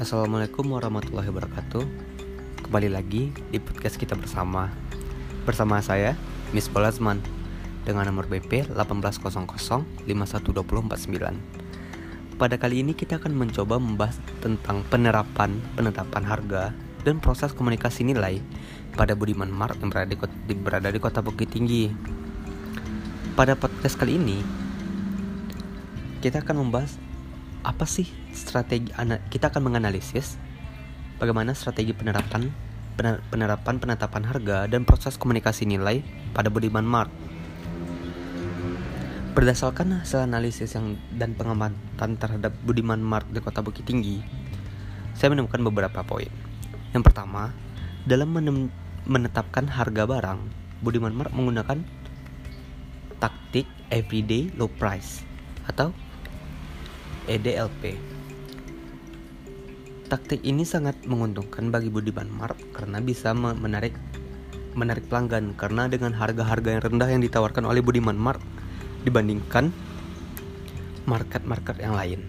Assalamualaikum warahmatullahi wabarakatuh. Kembali lagi di podcast kita bersama. Bersama saya, Miss Bolazman Dengan nomor BP 1800-512049 Pada kali ini kita akan mencoba membahas tentang penerapan penetapan harga dan proses komunikasi nilai pada Budiman Mart yang berada di, kota, berada di kota Bukit Tinggi. Pada podcast kali ini, kita akan membahas apa sih strategi kita akan menganalisis bagaimana strategi penerapan penerapan penetapan harga dan proses komunikasi nilai pada Budiman Mart. Berdasarkan hasil analisis yang dan pengamatan terhadap Budiman Mart di Kota Bukit Tinggi, saya menemukan beberapa poin. Yang pertama, dalam menetapkan harga barang, Budiman Mart menggunakan taktik everyday low price atau EDLP. Taktik ini sangat menguntungkan bagi Budiman Mart karena bisa menarik menarik pelanggan karena dengan harga-harga yang rendah yang ditawarkan oleh Budiman Mart dibandingkan market-market yang lain.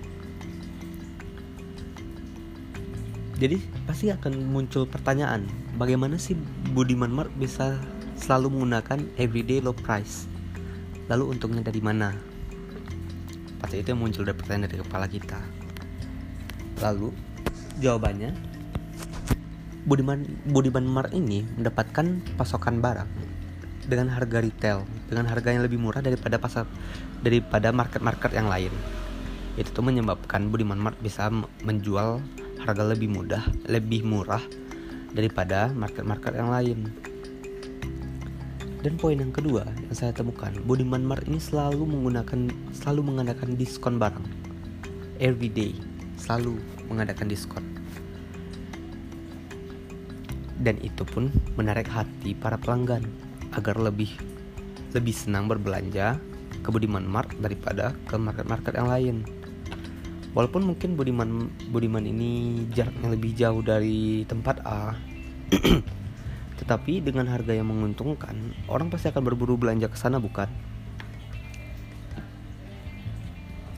Jadi pasti akan muncul pertanyaan, bagaimana sih Budiman Mart bisa selalu menggunakan everyday low price? Lalu untungnya dari mana? Pasti itu yang muncul dari pertanyaan dari kepala kita. Lalu jawabannya Budiman Budiman Mart ini mendapatkan pasokan barang dengan harga retail dengan harga yang lebih murah daripada pasar daripada market-market yang lain. Itu tuh menyebabkan Budiman Mart bisa menjual harga lebih mudah, lebih murah daripada market-market yang lain. Dan poin yang kedua yang saya temukan, Budiman Mart ini selalu menggunakan selalu mengadakan diskon barang. Every day selalu mengadakan diskon. Dan itu pun menarik hati para pelanggan agar lebih lebih senang berbelanja ke Budiman Mart daripada ke market-market yang lain. Walaupun mungkin Budiman Budiman ini jaraknya lebih jauh dari tempat A, Tetapi dengan harga yang menguntungkan, orang pasti akan berburu belanja ke sana bukan?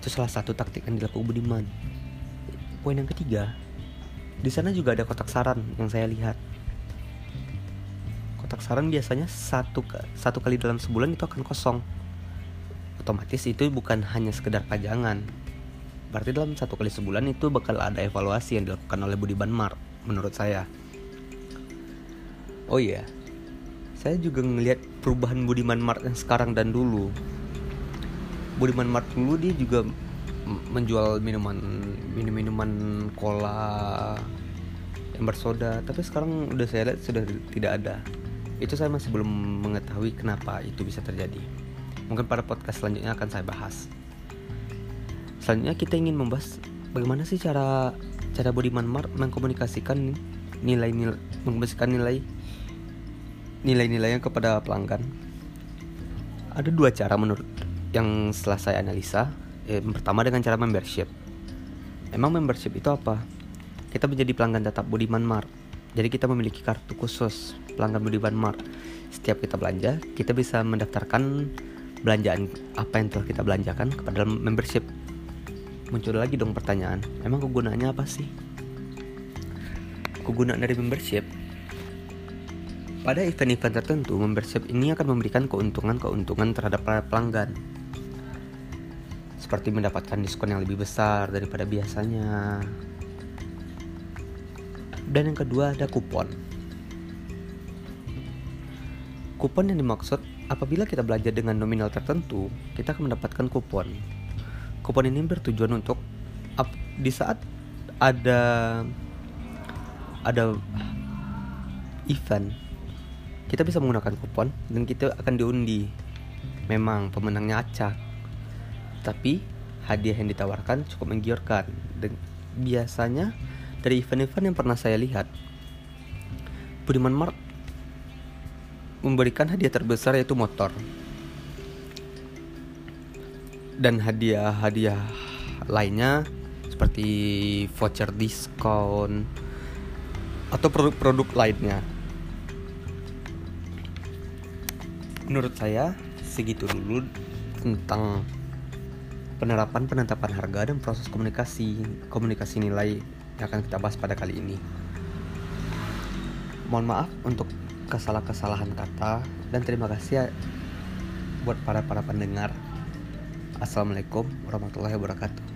Itu salah satu taktik yang dilakukan Budiman. Poin yang ketiga, di sana juga ada kotak saran yang saya lihat. Kotak saran biasanya satu satu kali dalam sebulan itu akan kosong. Otomatis itu bukan hanya sekedar pajangan. Berarti dalam satu kali sebulan itu bakal ada evaluasi yang dilakukan oleh Budiman Mart menurut saya. Oh iya, saya juga ngelihat perubahan Budiman Mart yang sekarang dan dulu. Budiman Mart dulu dia juga menjual minuman minum-minuman cola yang bersoda, tapi sekarang udah saya lihat sudah tidak ada. Itu saya masih belum mengetahui kenapa itu bisa terjadi. Mungkin pada podcast selanjutnya akan saya bahas. Selanjutnya kita ingin membahas bagaimana sih cara cara Budiman Mart mengkomunikasikan nilai-nilai mengkomunikasikan nilai nilai-nilainya kepada pelanggan. Ada dua cara menurut yang setelah saya analisa eh, pertama dengan cara membership. Emang membership itu apa? Kita menjadi pelanggan tetap Budiman Mart. Jadi kita memiliki kartu khusus pelanggan Budiman Mart. Setiap kita belanja kita bisa mendaftarkan belanjaan apa yang telah kita belanjakan kepada membership. Muncul lagi dong pertanyaan emang kegunaannya apa sih? Kegunaan dari membership pada event-event tertentu, membership ini akan memberikan keuntungan-keuntungan terhadap para pelanggan. Seperti mendapatkan diskon yang lebih besar daripada biasanya. Dan yang kedua ada kupon. Kupon yang dimaksud apabila kita belanja dengan nominal tertentu, kita akan mendapatkan kupon. Kupon ini bertujuan untuk di saat ada ada event kita bisa menggunakan kupon dan kita akan diundi. Memang pemenangnya acak, tapi hadiah yang ditawarkan cukup menggiurkan. Dan biasanya dari event-event yang pernah saya lihat, Budiman Mart memberikan hadiah terbesar yaitu motor. Dan hadiah-hadiah lainnya seperti voucher diskon atau produk-produk lainnya menurut saya segitu dulu tentang penerapan penetapan harga dan proses komunikasi komunikasi nilai yang akan kita bahas pada kali ini. Mohon maaf untuk kesalahan-kesalahan kata dan terima kasih ya buat para para pendengar. Assalamualaikum warahmatullahi wabarakatuh.